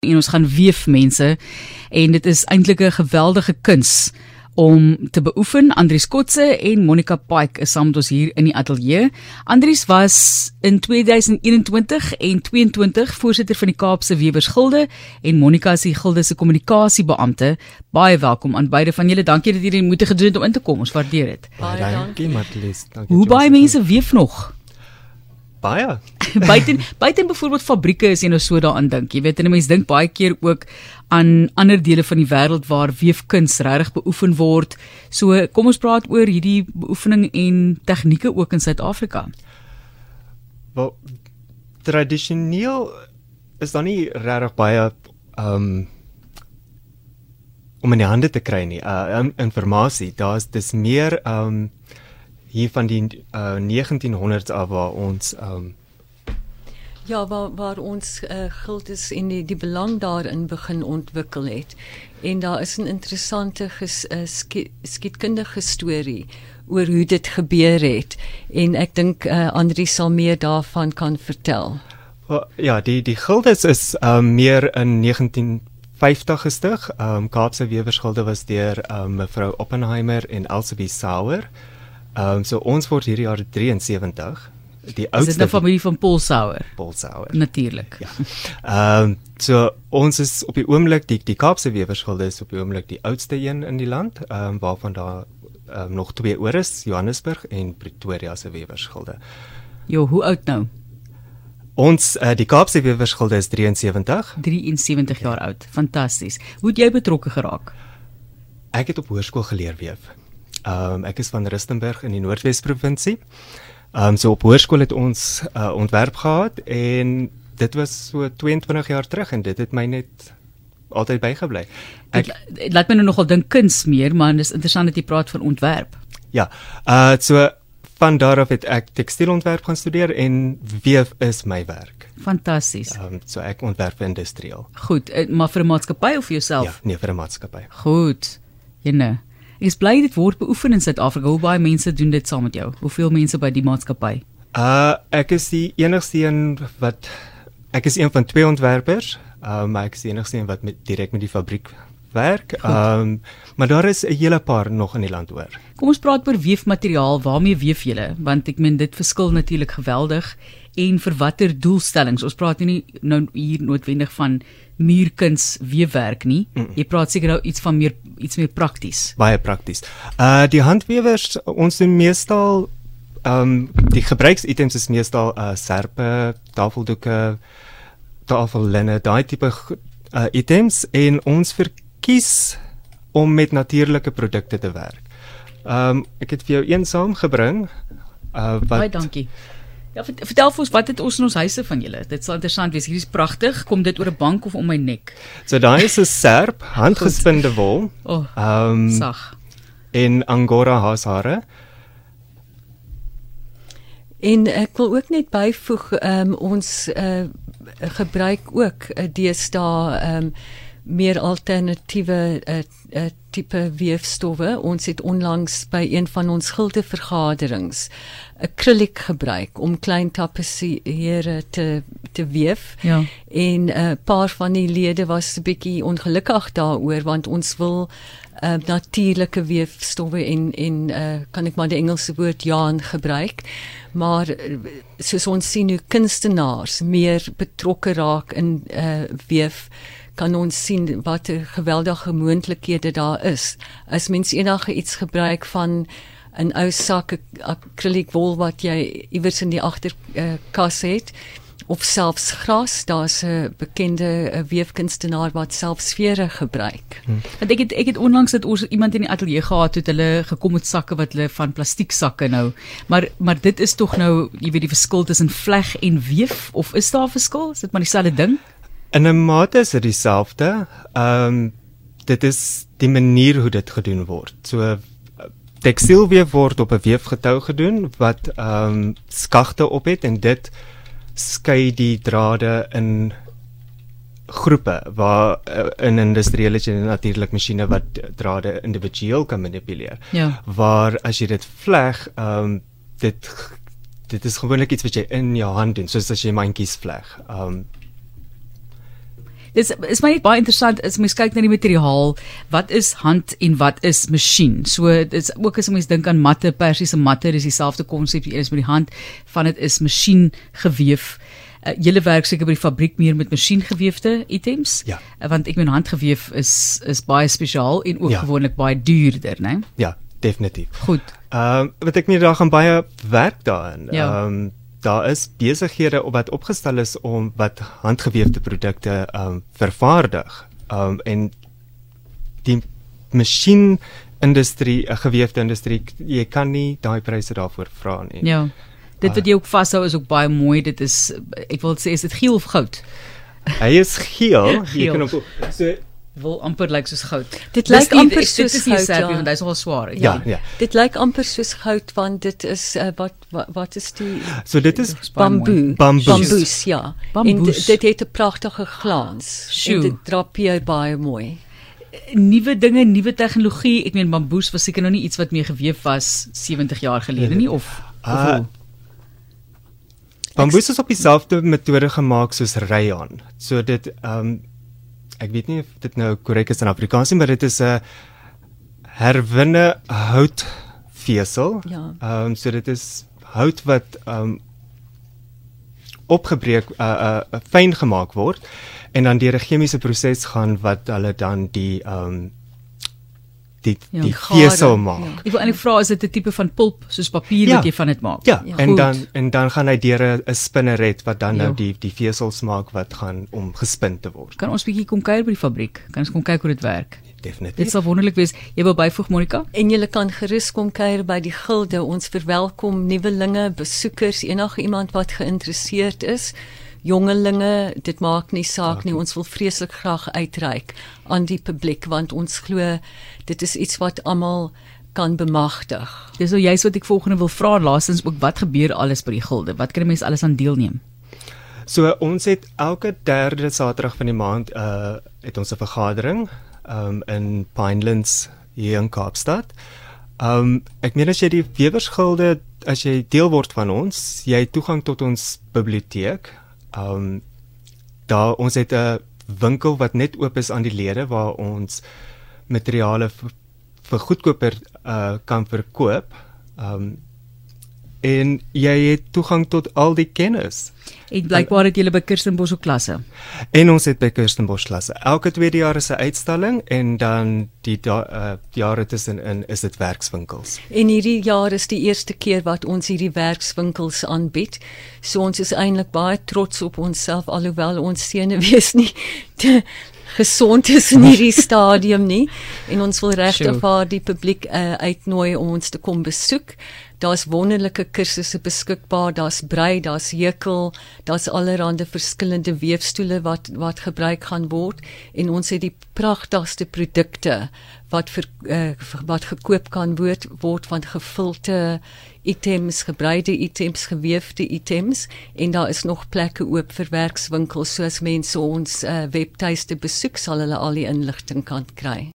en ons gaan weef mense en dit is eintlik 'n geweldige kuns om te beoefen. Andries Kotse en Monica Pike is saam met ons hier in die ateljee. Andries was in 2021 en 22 voorsitter van die Kaapse Wewersgilde en Monica is die gilde se kommunikasiebeampte. Baie welkom aan beide van julle. Dankie dat julle die moeite gedoen het om in te kom. Ons waardeer dit. Baie dankie, Matlies. Dankie. Hoe baie mense weef nog? Baie. buiten buiten byvoorbeeld fabrieke as jy nou so daaraan dink. Jy weet, en mense dink baie keer ook aan ander dele van die wêreld waar weefkuns regtig beoefen word. So kom ons praat oor hierdie beoefening en tegnieke ook in Suid-Afrika. Wel tradisioneel is daar nie regtig baie um om in die hande te kry nie. Uh informasie, daar's dis meer um hier van die uh, 1900s af waar ons um, ja waar waar ons uh, gildes in die die belang daarin begin ontwikkel het en daar is 'n interessante ges, uh, skietkundige storie oor hoe dit gebeur het en ek dink uh, Andri sal meer daarvan kan vertel. Well, ja, die die gildes is um, meer in 1950 gestig. Ehm um, Kaapse Wewersgilde was deur um, mevrou Oppenheimer en Elsabie Sauer. Ehm um, so ons word hierdie jaar 73. Die oudste Is dit 'n nou familie van Paul Sauer? Paul Sauer. Natuurlik. Ja. Ehm um, so ons is op die oomblik die die Kaapse Wewersgilde is op die oomblik die oudste een in die land, ehm um, waarvan daar um, nog twee oor is, Johannesburg en Pretoria se Wewersgilde. Jo, hoe oud nou? Ons uh, die Kaapse Wewersgilde is 73. 73 jaar ja. oud. Fantasties. Hoe het jy betrokke geraak? Ek het op hoërskool geleer weef. Ehm um, ek is van Rustenburg in die Noordwes provinsie. Ehm um, so op hoërskool het ons uh, ontwerp gehad en dit was so 22 jaar terug en dit het my net altyd bygebly. Ek dit, laat my nou nogal dink kuns meer, maar dit is interessant dat jy praat van ontwerp. Ja. Uh so van daar af het ek tekstielontwerp gaan studeer en weef is my werk. Fantasties. Ehm um, so ek ontwerp industrieel. Goed, eh, maar vir 'n maatskappy of vir jouself? Ja, nee, vir 'n maatskappy. Goed. Jene. Ek is bly dit word beoefen in Suid-Afrika. Hoe baie mense doen dit saam met jou? Hoeveel mense by die maatskappy? Uh ek is die enigste een wat ek is een van twee ontwerpers. Um ek is die enigste een wat met direk met die fabriek werk. Um maar daar is 'n hele paar nog in die land oor. Kom ons praat oor weefmateriaal. Waarmee weef julle? Want ek meen dit verskil natuurlik geweldig en vir watter doelstellings? Ons praat nie nou hier noodwendig van muurkuns weefwerk nie. Mm. Jy praat seker nou iets van meer iets meer prakties. Baie prakties. Uh die handwewers ons doen meestal ehm um, die gebruiksitems is meestal uh serpe, tafeldoeke, tafellenne, daai tipe uh items en ons verkies om met natuurlike produkte te werk. Ehm um, ek het vir jou een saamgebring. Uh wat Baie dankie. Ja, vertel vir ons wat het ons in ons huise van julle? Dit sal interessant wees. Hierdie is pragtig. Kom dit oor 'n bank of om my nek? So daai is 'n serp, handgespinde wol. Oh, ehm um, sag. In Angora hashare. En ek wil ook net byvoeg, ehm um, ons uh, gebruik ook 'n uh, deesdae ehm um, meer alternatiewe uh, uh, tipe weefstowwe. Ons het onlangs by een van ons gilde vergaderings akrilik gebruik om klein tapesiere te te weef. Ja. En 'n uh, paar van die lede was 'n bietjie ongelukkig daaroor want ons wil uh, natuurlike weefstowwe en en uh, kan ek maar die Engelse woord yarn gebruik. Maar soos ons sien hoe kunstenaars meer betrokke raak in uh, weef kan ons sien wat geweldige moontlikhede daar is. As mens enige iets gebruik van 'n ou sak akriliek wol wat jy iewers in die agterkas uh, het of selfs gras, daar's 'n bekende uh, weefkunstenaar wat selfs vere gebruik. Hmm. Want ek het ek het onlangs dit ons iemand in die ateljee gehad het hulle gekom met sakke wat hulle van plastiek sakke nou. Maar maar dit is tog nou, jy weet die verskil tussen vleg en weef of is daar 'n verskil? Is dit maar dieselfde ding? In 'n mate is dit dieselfde. Ehm um, dit is die manier hoe dit gedoen word. So tekstielweef word op 'n weefgetou gedoen wat ehm um, skagte op het en dit skei die drade in groepe waar uh, in industriële en natuurlik masjiene wat drade individueel kan manipuleer. Ja. Waar as jy dit vleg, ehm um, dit dit is gewoonlik iets wat jy in jou hand doen, soos as jy mandjies vleg. Ehm um, Dis is my net baie interessant as mens kyk na die materiaal, wat is hand en wat is masjien. So dit's ook as mens dink aan matte, persiese matte, dis dieselfde konsep, een is met die hand, van dit is masjien geweef. Uh, julle werk seker by die fabriek meer met masjiengeweefde items? Ja. Uh, want ek meen handgeweef is is baie spesiaal en ook Ja. gewoonlik baie duurder, né? Ja, definitief. Goed. Ehm um, wat ek meer daar gaan baie werk daarin. Ehm Ja. um, daar is besighede op wat opgestel is om wat handgeweefde produkte ehm um, vervaardig. Ehm um, en die masjien industrie, 'n geweefde industrie, jy kan nie daai pryse daarvoor vra nie. Ja. Dit wat jy ook vashou is ook baie mooi. Dit is ek wil sê is dit geel of goud? Hy is geel, Geel. jy kan op so Wil amper lyk soos goud. Dit lyk nie- amper soos Dit is nie goud, Serbië ja. want hy's nogal swaar. ja, ja. Dit lyk amper soos goud want dit is uh, wat, wat wat is die So dit is bamboe. Bamboes. Bamboes, ja. Bamboes. En dit, het 'n pragtige glans. Sjoe. En dit drapeer baie mooi. nuwe dinge, nuwe tegnologie. Ek meen bamboes was seker nou nie iets wat mee geweef was 70 jaar gelede nie of of Ah, hoe? Bamboes is op dieselfde metode gemaak soos rayon. So dit ehm um, ek weet nie of dit nou korrek is in Afrikaans nie, maar dit is 'n herwinne houtvesel. Ja. Ehm um, so dit is hout wat ehm um, opgebreek uh uh, uh fyn gemaak word en dan deur 'n chemiese proses gaan wat hulle dan die ehm um, die Ja, die gare, vesel ja. maak. Ek wil eintlik vra is dit 'n tipe van pulp soos papier Ja. wat jy van dit maak? Ja, Ja. en Goed. dan en dan gaan hy deur 'n 'n spinneret wat dan nou Ja. die die vesels maak wat gaan om gespin te word. Kan ons bietjie kom kuier by die fabriek? Kan ons kom kyk hoe dit werk? Definitief. Dit sal wonderlik wees. Jy wil byvoeg Monica? En jy kan gerus kom kuier by die gilde. Ons verwelkom nuwelinge, besoekers, enige iemand wat geïnteresseerd is. Jongelinge, dit maak nie saak nie. Ons wil vreeslik graag uitreik aan die publiek want ons glo dit is iets wat almal kan bemagtig. Dis nou juist wat ek volgende wil vra. Laastens ook wat gebeur alles by die gilde? Wat kan 'n mens alles aan deelneem? So ons het elke derde Saterdag van die maand uh het ons 'n vergadering um in Pinelands hier in Kaapstad. Um ek meen as jy die wewersgilde as jy deel word van ons, jy het toegang tot ons biblioteek. Um daar ons het 'n winkel wat net oop is aan die lede waar ons materiale vir, vir goedkoper uh kan verkoop. Um en jy het toegang tot al die kennis. En blykbaar het julle by Kirstenbosch ook klasse. En ons het by Kirstenbosch klasse. Elke tweede jaar is 'n uitstalling en dan die da, uh, jare tussenin is dit werkswinkels. En hierdie jaar is die eerste keer wat ons hierdie werkswinkels aanbied. So ons is eintlik baie trots op onsself alhoewel ons senuwees nie te gesond is in hierdie stadium nie en ons wil regtig waar die publiek uh, uitnooi om ons te kom besoek. Daar's wonderlike kursusse beskikbaar, daar's brei, daar's hekel, daar's allerlei verskillende weefstoele wat wat gebruik gaan word. En ons het die pragtigste produkte wat vir uh, wat gekoop kan word word van gevilte items, gebreide items, geweefde items. En daar is nog plekke oop vir werkswinkels. Soos mense ons uh, webtuiste besoek sal hulle al die inligting kan kry.